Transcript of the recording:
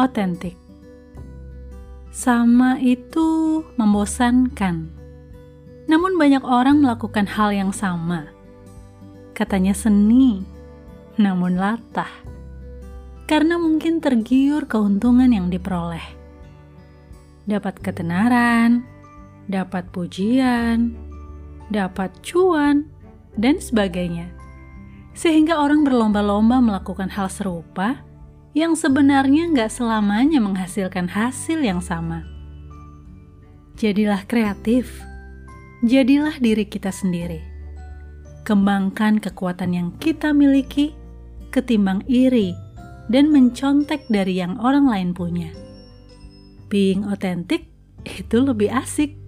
otentik. Sama itu membosankan. Namun banyak orang melakukan hal yang sama. Katanya seni, namun latah. Karena mungkin tergiur keuntungan yang diperoleh. Dapat ketenaran, dapat pujian, dapat cuan, dan sebagainya. Sehingga orang berlomba-lomba melakukan hal serupa yang sebenarnya nggak selamanya menghasilkan hasil yang sama. Jadilah kreatif, jadilah diri kita sendiri. Kembangkan kekuatan yang kita miliki ketimbang iri dan mencontek dari yang orang lain punya. Being authentic itu lebih asik.